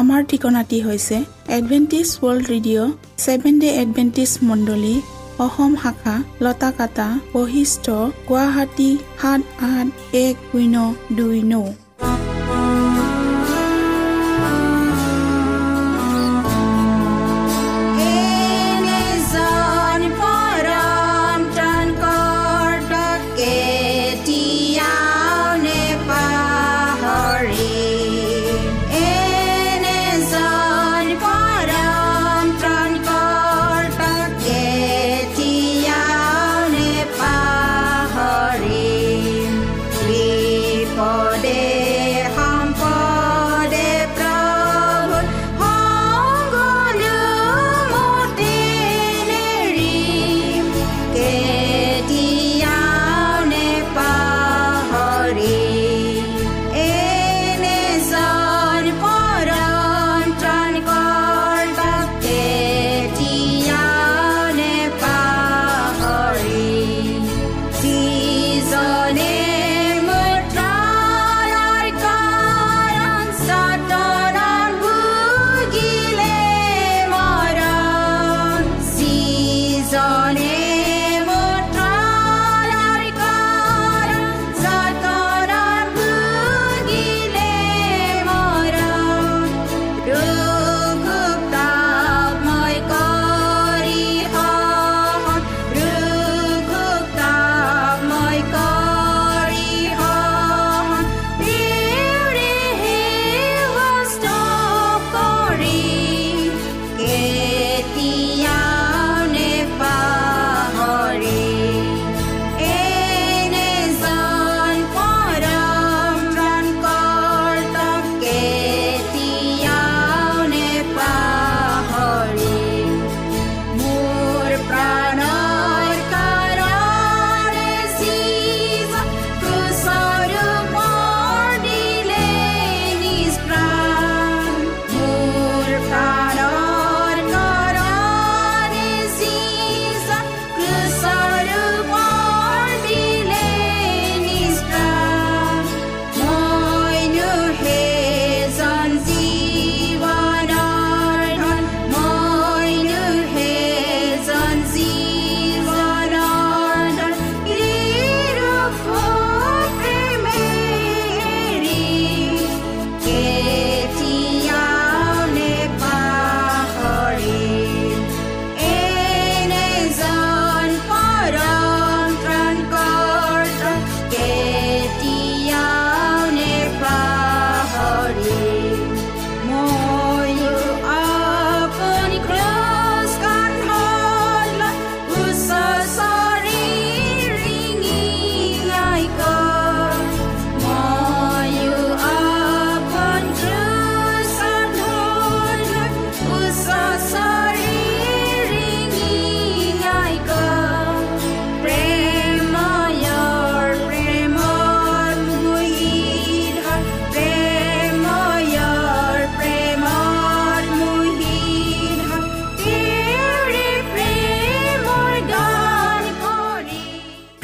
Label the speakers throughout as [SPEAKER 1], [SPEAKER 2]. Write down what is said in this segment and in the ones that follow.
[SPEAKER 1] আমাৰ ঠিকনাটি হৈছে Adventist World Radio' Seven Day Adventist মণ্ডলী অসম শাখা লতাকাটা বশিষ্ট গুৱাহাটী সাত আঠ এক শূন্য দুই ন।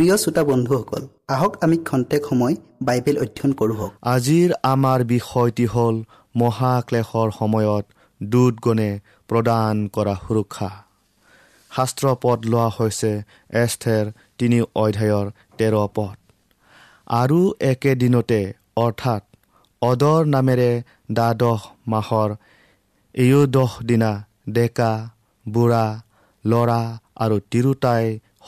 [SPEAKER 2] প্ৰিয় শ্ৰোতা বন্ধুসকল আহক আমি খন্তেক সময় বাইবেল অধ্যয়ন কৰোঁ
[SPEAKER 3] আজিৰ আমাৰ বিষয়টি হ'ল মহাক্লেশৰ সময়ত দুধগণে প্ৰদান কৰা সুৰক্ষা। শাস্ত্ৰ পদ লোৱা হৈছে এষ্ঠেৰ তিনি অধ্যায়ৰ তেৰ পদ। আৰু একেদিনতে অৰ্থাৎ অদৰ নামেৰে দ্বাদশ মাহৰ এয়োদহ দিনা ডেকা বুঢ়া ল'ৰা আৰু তিৰোতাই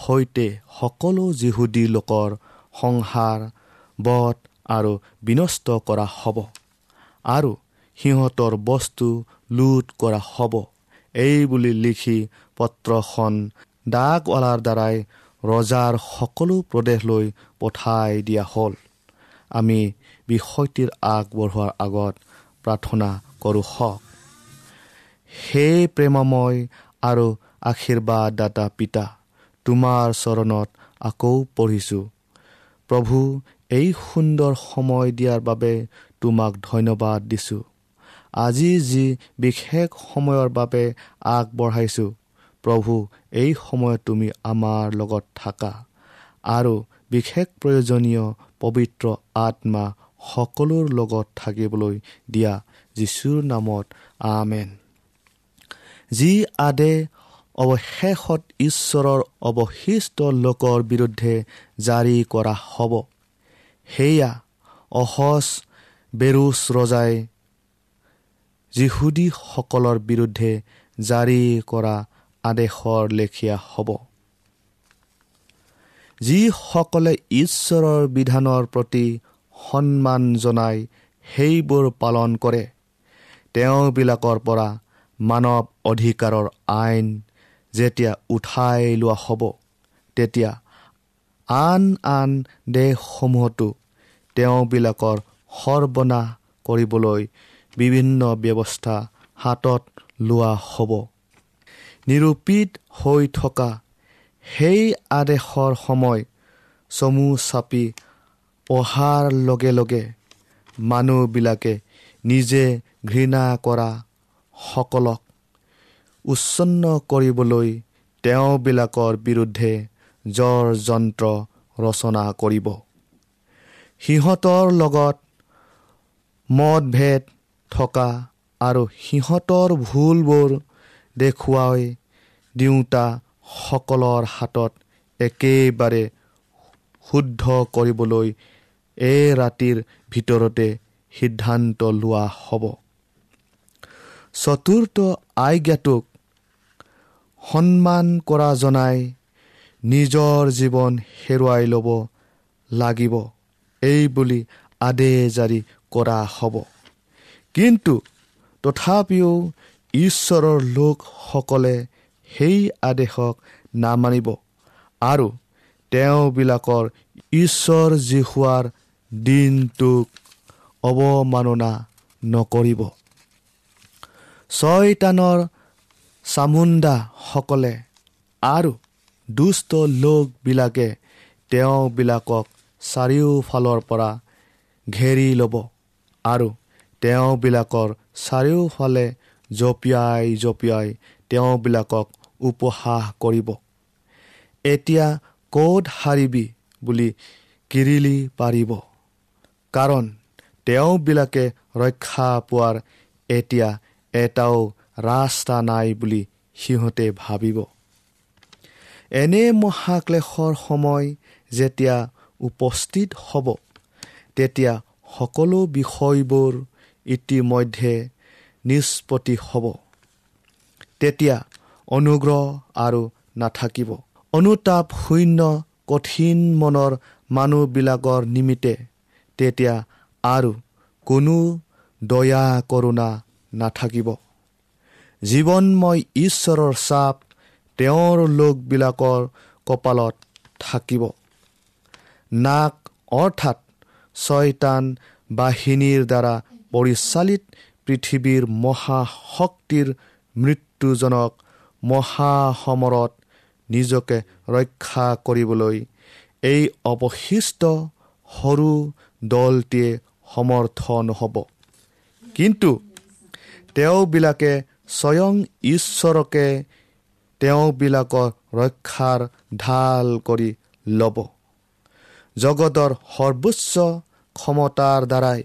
[SPEAKER 3] সৈতে সকলো যিহুদী লোকৰ সংসাৰ বধ আৰু বিনষ্ট কৰা হ'ব। আৰু সিহঁতৰ বস্তু লুট কৰা হ'ব। এই বুলি লিখি পত্ৰখন ডাকৱালাৰ দ্বাৰাই ৰজাৰ সকলো প্ৰদেশলৈ পঠাই দিয়া হ'ল। আমি বিষয়টিৰ আগবঢ়োৱাৰ আগত প্ৰাৰ্থনা কৰোঁ হওক। সেই প্ৰেমময় আৰু আশীৰ্বাদদাতা পিতা তোমাৰ চৰণত আকৌ পঢ়িছোঁ। প্ৰভু এই সুন্দৰ সময় দিয়াৰ বাবে তোমাক ধন্যবাদ দিছোঁ। আজি যি বিশেষ সময়ৰ বাবে আগবঢ়াইছোঁ প্ৰভু এই সময়ত তুমি আমাৰ লগত থাকা। আৰু বিশেষ প্ৰয়োজনীয় পবিত্ৰ আত্মা সকলোৰ লগত থাকিবলৈ দিয়া যীশুৰ নামত আমেন। যি আদে অৱশেষত ঈশ্বৰৰ অৱশিষ্ট লোকৰ বিৰুদ্ধে জাৰি কৰা হ'ব। সেয়া অসজ বেৰুচ ৰজাই যিহুদীসকলৰ বিৰুদ্ধে জাৰি কৰা আদেশৰ লেখীয়া হ'ব। যিসকলে ঈশ্বৰৰ বিধানৰ প্ৰতি সন্মান জনাই সেইবোৰ পালন কৰে তেওঁবিলাকৰ পৰা মানৱ অধিকাৰৰ আইন যেতিয়া উঠাই লোৱা হ'ব তেতিয়া আন আন দেশসমূহতো তেওঁবিলাকৰ সৰ্বনাশ কৰিবলৈ বিভিন্ন ব্যৱস্থা হাতত লোৱা হ'ব। নিৰূপিত হৈ থকা সেই আদেশৰ সময় চমু চাপি অহাৰ লগে লগে মানুহবিলাকে নিজে ঘৃণা কৰা সকলক উচ্ছন্ন কৰিবলৈ তেওঁবিলাকৰ বিৰুদ্ধে জ্বৰ যন্ত্ৰ ৰচনা কৰিব। সিহঁতৰ লগত মতভেদ থকা আৰু সিহঁতৰ ভুলবোৰ দেখুৱাই দিওঁতাসকলৰ হাতত একেবাৰে শুদ্ধ কৰিবলৈ এই ৰাতিৰ ভিতৰতে সিদ্ধান্ত লোৱা হ'ব। চতুৰ্থ আজ্ঞাটোক সন্মান কৰা জনাই নিজৰ জীৱন হেৰুৱাই ল'ব লাগিব। এই বুলি আদেশ জাৰি কৰা হ'ব। কিন্তু তথাপিও ঈশ্বৰৰ লোকসকলে সেই আদেশক নামানিব আৰু তেওঁবিলাকৰ ঈশ্বৰ যি হোৱাৰ দিনটোক অৱমাননা নকৰিব। ছয়তানৰ চামুণ্ডাসকলে আৰু দুষ্ট লোকবিলাকে তেওঁবিলাকক চাৰিওফালৰ পৰা ঘেৰি ল'ব আৰু তেওঁবিলাকৰ চাৰিওফালে জঁপিয়াই জঁপিয়াই তেওঁবিলাকক উপহাস কৰিব। এতিয়া ক'ত হাৰিবি বুলি কিৰিলি পাৰিব? কাৰণ তেওঁবিলাকে ৰক্ষা পোৱাৰ এতিয়া এটাও ৰাস্তা নাই বুলি সিহঁতে ভাবিব। এনে মহাক্লেশৰ সময় যেতিয়া উপস্থিত হ'ব তেতিয়া সকলো বিষয়বোৰ ইতিমধ্যে নিষ্পত্তি হ'ব। তেতিয়া অনুগ্ৰহ আৰু নাথাকিব। অনুতাপ শূন্য কঠিন মনৰ মানুহবিলাকৰ নিমিত্তে তেতিয়া আৰু কোনো দয়া কৰোণা নাথাকিব। জীৱনময় ঈশ্বৰৰ চাপ তেওঁৰ লোকবিলাকৰ কপালত থাকিব। নাক অৰ্থাৎ ছয়তান বাহিনীৰ দ্বাৰা পৰিচালিত পৃথিৱীৰ মহাশক্তিৰ মৃত্যুজনক মহাসমৰত নিজকে ৰক্ষা কৰিবলৈ এই অৱশিষ্ট সৰু দলটিয়ে সমৰ্থন হ'ব কিন্তু তেওঁবিলাকে স্বয়ং ঈশ্বৰকে তেওঁবিলাকৰ ৰক্ষাৰ ঢাল কৰি ল'ব। জগতৰ সৰ্বোচ্চ ক্ষমতাৰ দ্বাৰাই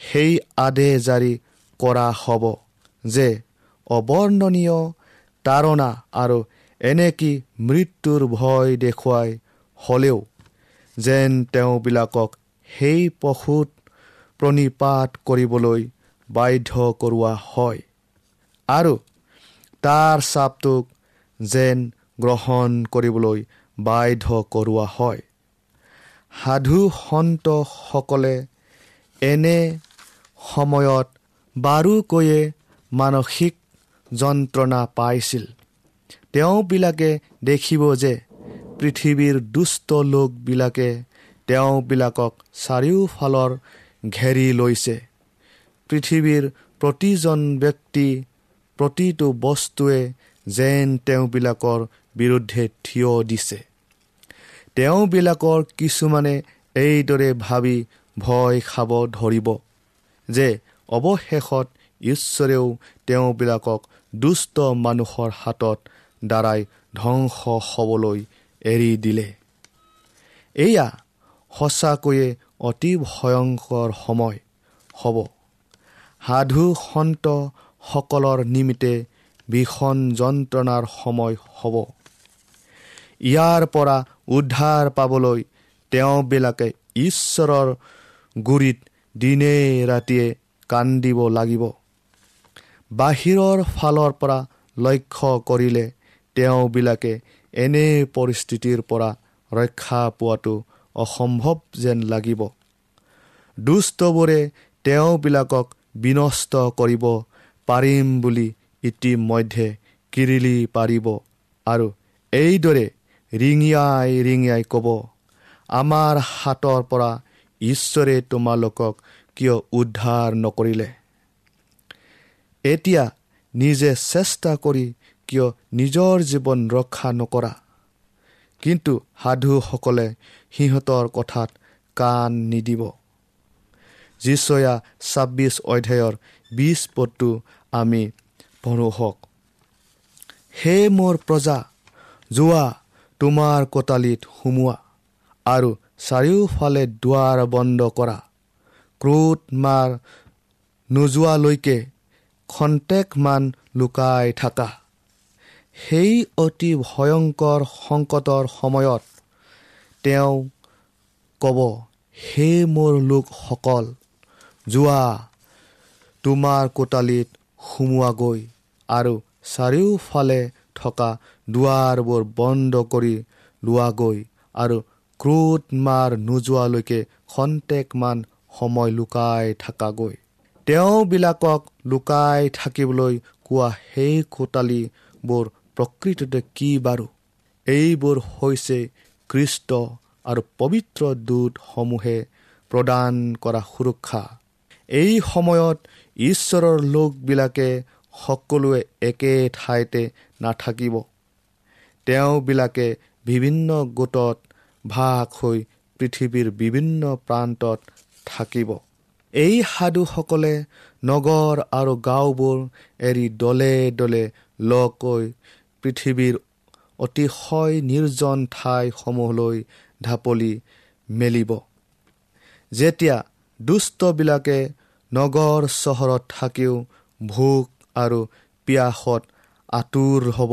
[SPEAKER 3] সেই আদেশ জাৰি কৰা হ'ব যে অৱৰ্ণনীয় তাৰণা আৰু এনেকি মৃত্যুৰ ভয় দেখুৱাই হ'লেও যেন তেওঁবিলাকক সেই পশুত প্ৰণিপাত কৰিবলৈ বাধ্য কৰোৱা হয়। আৰু তাৰ চাপটোক যেন গ্ৰহণ কৰিবলৈ বাধ্য কৰোৱা হয়। সাধু সন্তসকলে এনে সময়ত বাৰুকৈয়ে মানসিক যন্ত্ৰণা পাইছিল। তেওঁবিলাকে দেখিব যে পৃথিৱীৰ দুষ্ট লোকবিলাকে তেওঁবিলাকক চাৰিওফালৰ ঘেৰি লৈছে। পৃথিৱীৰ প্ৰতিজন ব্যক্তি প্ৰতিটো বস্তুৱে যেন তেওঁবিলাকৰ বিৰুদ্ধে থিয় দিছে। তেওঁবিলাকৰ কিছুমানে এইদৰে ভাবি ভয় খাব ধৰিব যে অৱশেষত ঈশ্বৰেও তেওঁবিলাকক দুষ্ট মানুহৰ হাতত দ্বাৰাই ধ্বংস হ'বলৈ এৰি দিলে। এয়া সঁচাকৈয়ে অতি ভয়ংকৰ সময় হ'ব। সাধু সন্তসকলৰ নিমিত্তে ভীষণ যন্ত্ৰণাৰ সময় হ'ব। ইয়াৰ পৰা উদ্ধাৰ পাবলৈ তেওঁবিলাকে ঈশ্বৰৰ গুৰিত দিনে ৰাতিয়ে কান্দিব লাগিব। বাহিৰৰ ফালৰ পৰা লক্ষ্য কৰিলে তেওঁবিলাকে এনে পৰিস্থিতিৰ পৰা ৰক্ষা পোৱাটো অসম্ভৱ যেন লাগিব। দুষ্টবোৰে তেওঁবিলাকক বিনষ্ট কৰিব পাৰিম বুলি ইতিমধ্যে কিৰিলি পাৰিব। আৰু এইদৰে ৰিঙিয়াই ৰিঙিয়াই ক'ব আমাৰ হাতৰ পৰা ঈশ্বৰে তোমালোকক কিয় উদ্ধাৰ নকৰিলে? এতিয়া নিজে চেষ্টা কৰি কিয় নিজৰ জীৱন ৰক্ষা নকৰা? কিন্তু সাধুসকলে সিহঁতৰ কথাত কাণ নিদিব। যিচয়া ছাব্বিছ অধ্যায়ৰ বিছ পদটো আমি পঢ়ো হওক। হে মোৰ প্ৰজা যোৱা তোমাৰ কোটালিত সোমোৱা আৰু চাৰিওফালে দুৱাৰ বন্ধ কৰা। ক্ৰোধ মাৰ নোযোৱালৈকে খন্তেকমান লুকাই থাকা। সেই অতি ভয়ংকৰ সংকটৰ সময়ত তেওঁ ক'ব হে মোৰ লোকসকল যোৱা তোমাৰ কোটালিত সোমোৱাগৈ আৰু চাৰিওফালে থকা দুৱাৰবোৰ বন্ধ কৰি লোৱাগৈ আৰু ক্ৰোধ মাৰ নোযোৱালৈকে খন্তেকমান সময় লুকাই থাকাগৈ। তেওঁবিলাকক লুকাই থাকিবলৈ কোৱা সেই কোটালীবোৰ প্ৰকৃততে কি বাৰু? এইবোৰ হৈছে কৃষ্ট আৰু পবিত্ৰ দূতসমূহে প্ৰদান কৰা সুৰক্ষা। এই সময়ত ঈশ্বৰৰ লোকবিলাকে সকলোৱে একে ঠাইতে নাথাকিব। তেওঁবিলাকে বিভিন্ন গোটত ভাগ হৈ পৃথিৱীৰ বিভিন্ন প্ৰান্তত থাকিব। এই সাধুসকলে নগৰ আৰু গাঁওবোৰ এৰি দলে দলে হৈ পৃথিৱীৰ অতিশয় নিৰ্জন ঠাইসমূহলৈ ঢাপলি মেলিব। যেতিয়া দুষ্টবিলাকে নগৰ চহৰত থাকিও ভোক আৰু পিয়াসত আঁতোৰ হ'ব।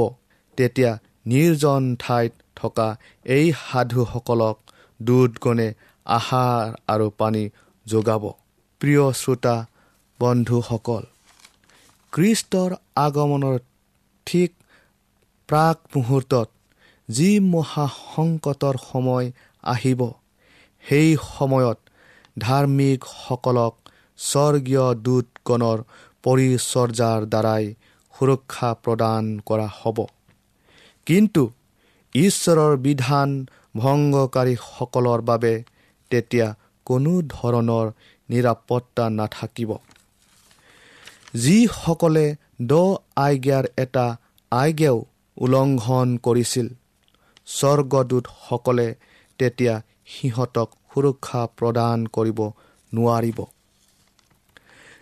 [SPEAKER 3] তেতিয়া নিৰ্জন ঠাইত থকা এই সাধুসকলক দুধগণে আহাৰ আৰু পানী যোগাব। প্ৰিয় শ্ৰোতা বন্ধুসকল খ্ৰীষ্টৰ আগমনৰ ঠিক প্ৰাক মুহূৰ্তত যি মহাসংকটৰ সময় আহিব সেই সময়ত ধাৰ্মিকসকলক স্বৰ্গীয় দূতগণৰ পৰিচৰ্যাৰ দ্বাৰাই সুৰক্ষা প্ৰদান কৰা হ'ব। কিন্তু ঈশ্বৰৰ বিধান ভংগকাৰীসকলৰ বাবে তেতিয়া কোনো ধৰণৰ নিৰাপত্তা নাথাকিব। যিসকলে দ আজ্ঞাৰ এটা আজ্ঞাও উলংঘন কৰিছিল স্বৰ্গদূতসকলে তেতিয়া সিহঁতক সুৰক্ষা প্ৰদান কৰিব নোৱাৰিব।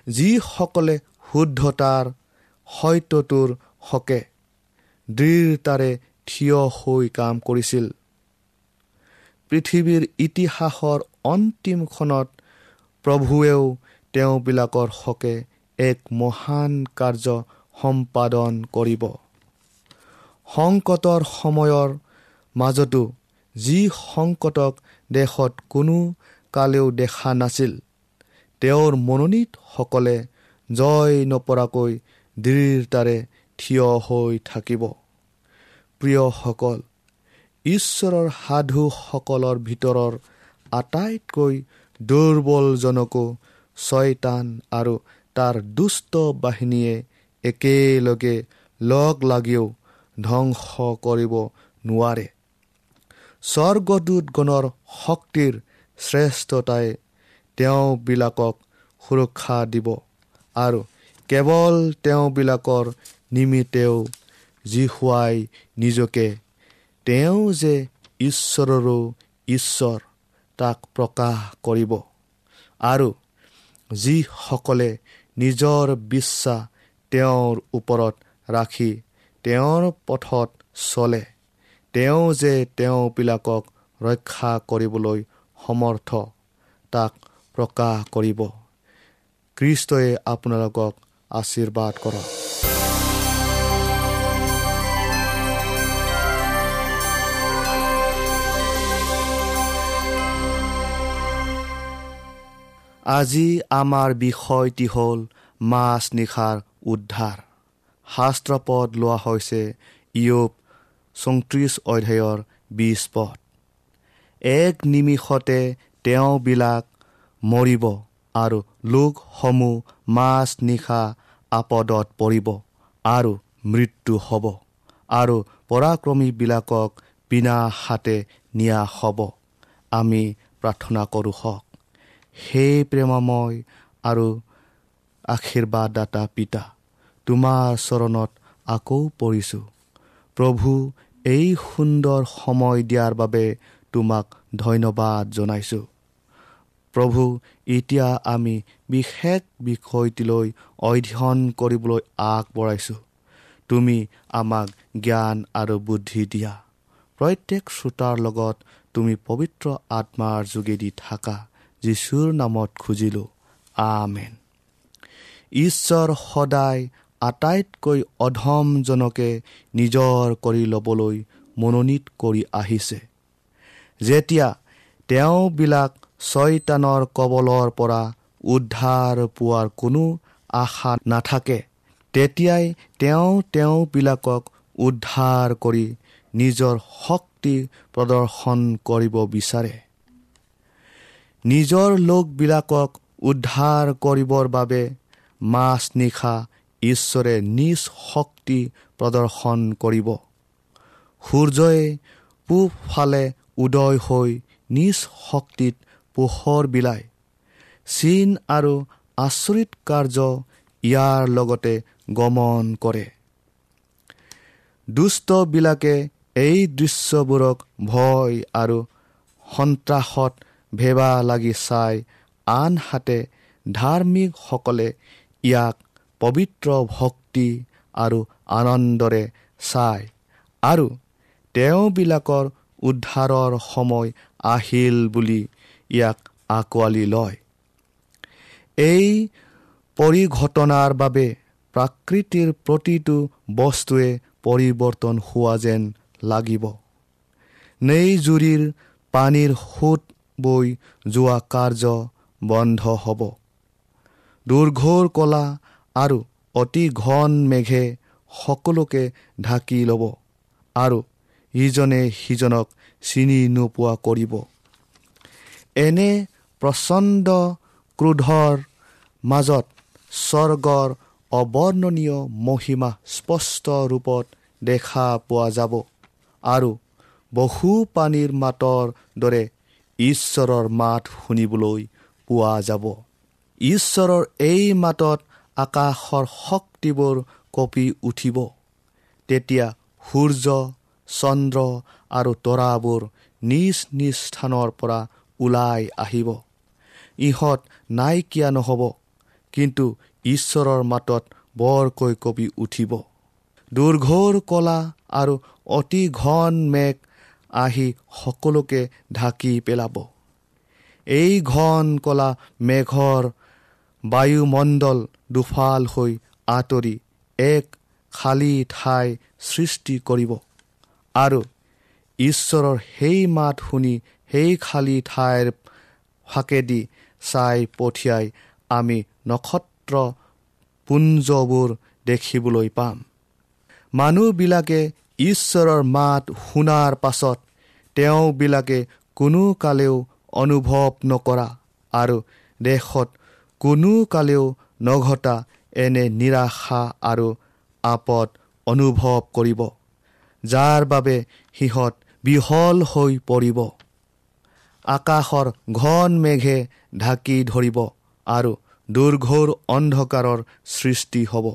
[SPEAKER 3] যিসকলে শুদ্ধতাৰ সত্যটোৰ হকে দৃঢ়তাৰে থিয় হৈ কাম কৰিছিল। পৃথিৱীৰ ইতিহাসৰ অন্তিমখনত প্ৰভুৱেও তেওঁবিলাকৰ হকে এক মহান কাৰ্য সম্পাদন কৰিব। সংকটৰ সময়ৰ মাজতো যি সংকটক দেশত কোনো কালেও দেখা নাছিল তেওঁৰ মনোনীতসকলে জয় নপৰাকৈ দৃঢ়তাৰে থিয় হৈ থাকিব। প্ৰিয়সকল ঈশ্বৰৰ সাধুসকলৰ ভিতৰৰ আটাইতকৈ দুৰ্বলজনকো ছয়তান আৰু তাৰ দুষ্ট বাহিনীয়ে একেলগে লগ লাগিও ধ্বংস কৰিব নোৱাৰে। স্বৰ্গদূতগণৰ শক্তিৰ শ্ৰেষ্ঠতাই তেওঁবিলাকক সুৰক্ষা দিব। আৰু কেৱল তেওঁবিলাকৰ নিমিত্তেও যি হোৱাই নিজকে তেওঁ যে ঈশ্বৰৰো ঈশ্বৰ তাক প্ৰকাশ কৰিব। আৰু যিসকলে নিজৰ বিশ্বাস তেওঁৰ ওপৰত ৰাখি তেওঁৰ পথত চলে তেওঁ যে তেওঁবিলাকক ৰক্ষা কৰিবলৈ সমৰ্থ তাক প্ৰকাশ কৰিব। কৃষ্টই আপোনালোকক আশীৰ্বাদ কৰক। আজি আমাৰ বিষয়টি হ'ল মাছ নিশাৰ উদ্ধাৰ। শাস্ত্ৰপদ লোৱা হৈছে ইয়ব চৌত্ৰিছ অধ্যায়ৰ বিছ পদ। এক নিমিষতে তেওঁবিলাক মৰিব আৰু লোকসমূহ মাছ নিশা আপদত পৰিব আৰু মৃত্যু হ'ব আৰু পৰাক্ৰমীবিলাকক বিনা হাতে নিয়া হ'ব। আমি প্ৰাৰ্থনা কৰোঁ হওক। সেই প্ৰেমময় আৰু আশীৰ্বাদদাতা পিতা তোমাৰ চৰণত আকৌ পৰিছোঁ। প্ৰভু এই সুন্দৰ সময় দিয়াৰ বাবে তোমাক ধন্যবাদ জনাইছোঁ। প্ৰভু এতিয়া আমি বিশেষ বিষয়টিলৈ অধ্যয়ন কৰিবলৈ আগবঢ়াইছোঁ। তুমি আমাক জ্ঞান আৰু বুদ্ধি দিয়া। প্ৰত্যেক শ্ৰোতাৰ লগত তুমি পবিত্ৰ আত্মাৰ যোগেদি থাকা যীশুৰ নামত খুজিলোঁ। আমেন। ঈশ্বৰ সদায় আটাইতকৈ অধমজনকে নিজৰ কৰি ল'বলৈ মনোনীত কৰি আহিছে। যেতিয়া তেওঁবিলাক ছয়তানৰ কবলৰ পৰা উদ্ধাৰ পোৱাৰ কোনো আশা নাথাকে। তেতিয়াই তেওঁ তেওঁবিলাকক উদ্ধাৰ কৰি নিজৰ শক্তি প্ৰদৰ্শন কৰিব বিচাৰে। নিজৰ লোকবিলাকক উদ্ধাৰ কৰিবৰ বাবে মাছ নিশা ঈশ্বৰে নিজ শক্তি প্ৰদৰ্শন কৰিব। সূৰ্যই পূবফালে উদয় হৈ নিজ শক্তিত পোহৰ বিলায় চীন আৰু আচৰিত কাৰ্য ইয়াৰ লগতে গমন কৰে। দুষ্টবিলাকে এই দৃশ্যবোৰক ভয় আৰু সন্ত্ৰাসত ভেবা লাগি চাই আনহাতে ধাৰ্মিকসকলে ইয়াক পবিত্ৰ ভক্তি আৰু আনন্দৰে চায় আৰু তেওঁবিলাকৰ উদ্ধাৰৰ সময় আহিল বুলি ইয়াক আঁকোৱালি লয়। এই পৰিঘটনাৰ বাবে প্ৰাকৃতিৰ প্ৰতিটো বস্তুৱে পৰিৱৰ্তন হোৱা যেন লাগিব। নেইজুৰিৰ পানীৰ সোঁত বৈ যোৱা কাৰ্য বন্ধ হ'ব। দুৰ্ঘৰ কলা আৰু অতি ঘন মেঘে সকলোকে ঢাকি ল'ব আৰু ইজনে সিজনক চিনি নোপোৱা কৰিব। এনে প্ৰচণ্ড ক্ৰোধৰ মাজত স্বৰ্গৰ অৱৰ্ণনীয় মহিমা স্পষ্ট ৰূপত দেখা পোৱা যাব। আৰু বহু পানীৰ মাতৰ দৰে ঈশ্বৰৰ মাত শুনিবলৈ পোৱা যাব। ঈশ্বৰৰ এই মাতত আকাশৰ শক্তিবোৰ কঁপি উঠিব। তেতিয়া সূৰ্য চন্দ্ৰ আৰু তৰাবোৰ নিজ নিজ স্থানৰ পৰা ওলাই আহিব। ইহঁত নাইকিয়া নহ'ব কিন্তু ঈশ্বৰৰ মাতত বৰকৈ কঁপি উঠিব। দুৰ্ঘৰ কলা আৰু অতি ঘন মেঘ আহি সকলোকে ঢাকি পেলাব। এই ঘন কলা মেঘৰ বায়ুমণ্ডল দুফাল হৈ আঁতৰি এক খালী ঠাই সৃষ্টি কৰিব আৰু ঈশ্বৰৰ সেই মাত শুনি সেই খালী ঠাইৰ ফাকেদি চাই পঠিয়াই আমি নক্ষত্ৰ পুঞ্জবোৰ দেখিবলৈ পাম। মানুহবিলাকে ঈশ্বৰৰ মাত শুনাৰ পাছত তেওঁবিলাকে কোনো কালেও অনুভৱ নকৰা আৰু দেশত কোনো কালেও নঘটা এনে নিৰাশা আৰু আপদ অনুভৱ কৰিব যাৰ বাবে সিহঁত বিহল হৈ পৰিব। আকাশৰ ঘন মেঘে ঢাকি ধৰিব আৰু দুৰ্ঘোৰ অন্ধকাৰৰ সৃষ্টি হ'ব।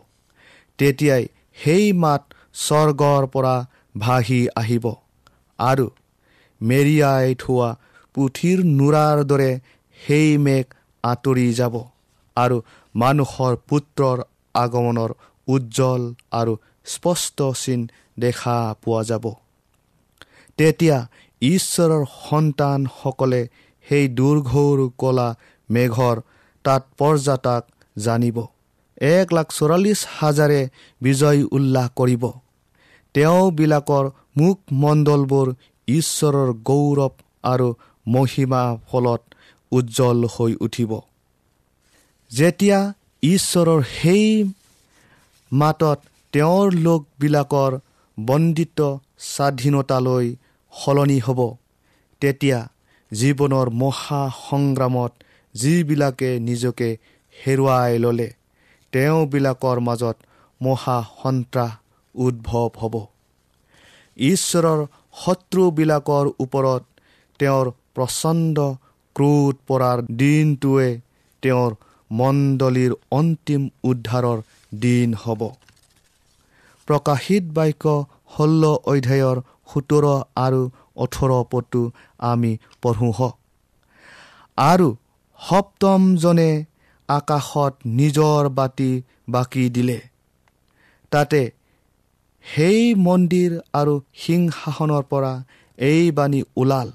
[SPEAKER 3] তেতিয়াই সেই মাত স্বৰ্গৰ পৰা ভাহি আহিব আৰু মেৰিয়াই থোৱা পুথিৰ নোৰাৰ দৰে সেই মেঘ আঁতৰি যাব আৰু মানুহৰ পুত্ৰৰ আগমনৰ উজ্জ্বল আৰু স্পষ্ট চিন দেখা পোৱা যাব। তেতিয়া ঈশ্বৰৰ সন্তানসকলে সেই দুৰ্ঘৌৰ কলা মেঘৰ তাৎপৰ্যাতাক জানিব। এক লাখ চৌৰাল্লিছ হাজাৰে বিজয় উল্লাস কৰিব। তেওঁবিলাকৰ মুখমণ্ডলবোৰ ঈশ্বৰৰ গৌৰৱ আৰু মহিমা ফলত উজ্জ্বল হৈ উঠিব। যেতিয়া ঈশ্বৰৰ সেই মাতত তেওঁৰ লোকবিলাকৰ বন্দিত স্বাধীনতালৈ সলনি হ'ব। তেতিয়া জীৱনৰ মহা সংগ্ৰামত যিবিলাকে নিজকে হেৰুৱাই ল'লে তেওঁবিলাকৰ মাজত মহা সন্ত্ৰাস উদ্ভৱ হ'ব। ঈশ্বৰৰ শত্ৰুবিলাকৰ ওপৰত তেওঁৰ প্ৰচণ্ড ক্ৰোধ পৰাৰ দিনটোৱে তেওঁৰ মণ্ডলীৰ অন্তিম উদ্ধাৰৰ দিন হ'ব। প্ৰকাশিত বাক্য ষোল্ল অধ্যায়ৰ সোতৰ আৰু ওঠৰ পদটো আমি পঢ়োঁ হওক আৰু সপ্তমজনে আকাশত নিজৰ বাতি বাকি দিলে। তাতে সেই মন্দিৰ আৰু সিংহাসনৰ পৰা এই বাণী ওলাল।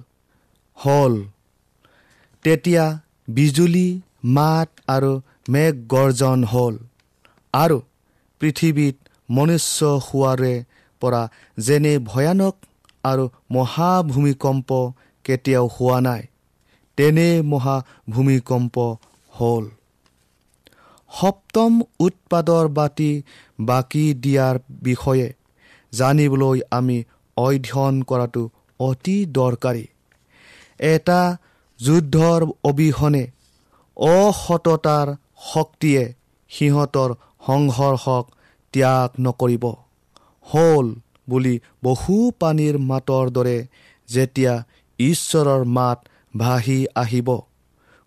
[SPEAKER 3] হ'ল। তেতিয়া বিজুলী মাত আৰু মেঘ গৰ্জন হ'ল। আৰু পৃথিৱীত মনুষ্য হোৱাৰে পৰা যেনে ভয়ানক আৰু মহাভূমিকম্প কেতিয়াও হোৱা নাই তেনে মহাভূমিকম্প হ'ল। সপ্তম উৎপাদৰ বাতি বাকী দিয়াৰ বিষয়ে জানিবলৈ আমি অধ্যয়ন কৰাটো অতি দৰকাৰী। এটা যুদ্ধৰ অবিহনে অসততাৰ শক্তিয়ে সিহঁতৰ সংঘৰ্ষক ত্যাগ নকৰিব। হ'ল বুলি বহু পানীৰ মাতৰ দৰে যেতিয়া ঈশ্বৰৰ মাত ভাহি আহিব।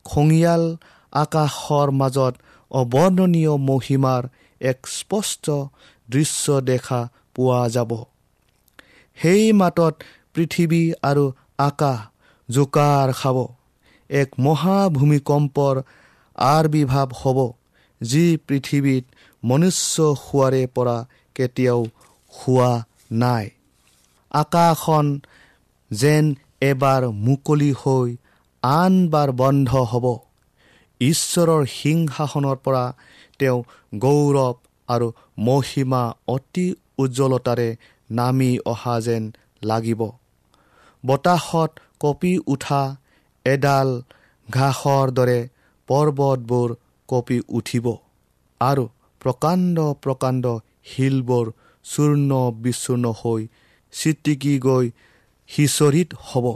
[SPEAKER 3] খঙিয়াল আকাশৰ মাজত অৱৰ্ণনীয় মহিমাৰ এক স্পষ্ট দৃশ্য দেখা পোৱা যাব। সেই মাতত পৃথিৱী আৰু আকাশ জোকাৰ খাব। এক মহাভূমিকম্পৰ আৰ্বিৰ্ভাৱ হ'ব যি পৃথিৱীত মনুষ্য হোৱাৰে পৰা কেতিয়াও হোৱা নাই। আকাশখন যেন এবাৰ মুকলি হৈ আনবাৰ বন্ধ হ'ব। ঈশ্বৰৰ সিংহাসনৰ পৰা তেওঁ গৌৰৱ আৰু মহিমা অতি উজ্জ্বলতাৰে নামি অহা যেন লাগিব। বতাহত কঁপি উঠা এডাল ঘাঁহৰ দৰে পৰ্বতবোৰ কঁপি উঠিব আৰু প্ৰকাণ্ড প্ৰকাণ্ড শিলবোৰ চূৰ্ণ বিচূৰ্ণ হৈ চিটিকি গৈ সিঁচৰিত হ'ব।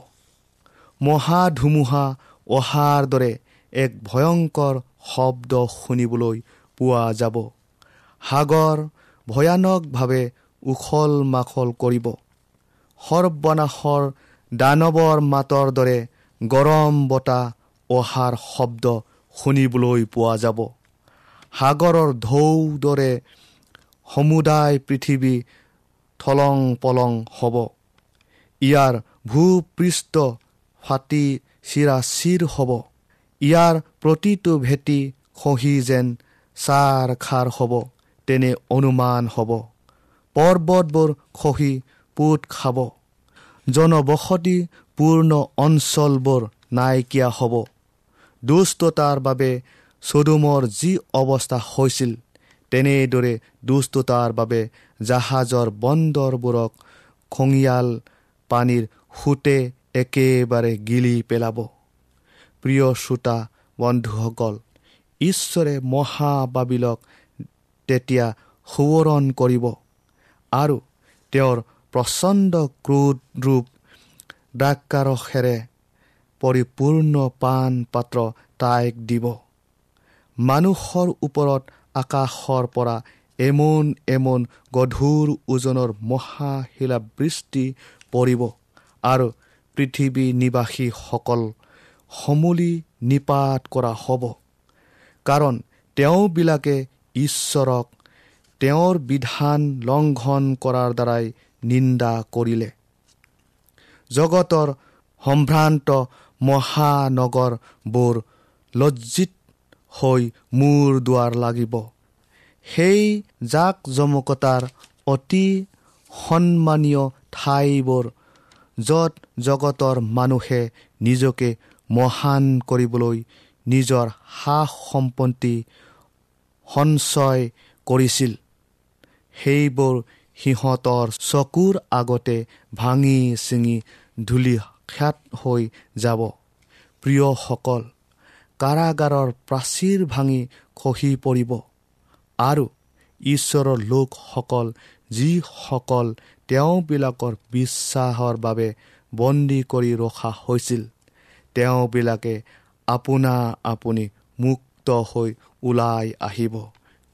[SPEAKER 3] মহা ধুমুহা অহাৰ দৰে এক ভয়ংকৰ শব্দ শুনিবলৈ পোৱা যাব। সাগৰ ভয়ানকভাৱে উখল মাখল কৰিব। সৰ্বনাশৰ দানৱৰ মাতৰ দৰে গৰম বতাহ অহাৰ শব্দ শুনিবলৈ পোৱা যাব। সাগৰৰ ঢৌ দৰে সমুদায় পৃথিৱী থলং পলং হ'ব। ইয়াৰ ভূপৃষ্ঠ ফাটি চিৰা চিৰ হ'ব। ইয়াৰ প্ৰতিটো ভেটি খহি যেন চাৰ খাৰ হ'ব তেনে অনুমান হ'ব। পৰ্বতবোৰ খহি পোত খাব। জনবসতিপূৰ্ণ অঞ্চলবোৰ নাইকিয়া হ'ব। দুষ্টতাৰ বাবে চদুমৰ যি অৱস্থা হৈছিল তেনেদৰে দুষ্টতাৰ বাবে জাহাজৰ বন্দৰবোৰক খঙিয়াল পানীৰ সোঁতে একেবাৰে গিলি পেলাব। প্ৰিয় শ্ৰোতা বন্ধুসকল ঈশ্বৰে মহাবাবিলক তেতিয়া সোঁৱৰণ কৰিব আৰু তেওঁৰ প্ৰচণ্ড ক্ৰোধ ৰূপ দ্ৰাকাৰসেৰে পৰিপূৰ্ণ পাণ পাত্ৰ তাইক দিব। মানুহৰ ওপৰত আকাশৰ পৰা এমোন এমোন গধুৰ ওজনৰ মহাশিলাবৃষ্টি পৰিব আৰু পৃথিৱী নিবাসীসকল সমূলি নিপাত কৰা হ'ব। কাৰণ তেওঁবিলাকে ঈশ্বৰক তেওঁৰ বিধান লংঘন কৰাৰ দ্বাৰাই নিন্দা কৰিলে। জগতৰ সম্ভ্ৰান্ত মহানগৰবোৰ লজ্জিত হৈ মূৰ দুৱাৰ লাগিব। সেই জাক জমকতাৰ অতি সন্মানীয় ঠাইবোৰ য'ত জগতৰ মানুহে নিজকে মহান কৰিবলৈ নিজৰ সা সম্পত্তি সঞ্চয় কৰিছিল। সেইবোৰ সিহঁতৰ চকুৰ আগতে ভাঙি ছিঙি ধূলি খ্যাত হৈ যাব। প্ৰিয়সকল কাৰাগাৰৰ প্ৰাচীৰ ভাঙি খহি পৰিব। আৰু ঈশ্বৰৰ লোকসকল যিসকল তেওঁবিলাকৰ বিশ্বাসৰ বাবে বন্দী কৰি ৰখা হৈছিল তেওঁবিলাকে আপোনা আপুনি মুক্ত হৈ ওলাই আহিব।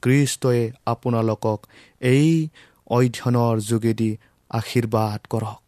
[SPEAKER 3] কৃষ্টই আপোনালোকক এই অধ্যয়নৰ যোগেদি আশীৰ্বাদ কৰক।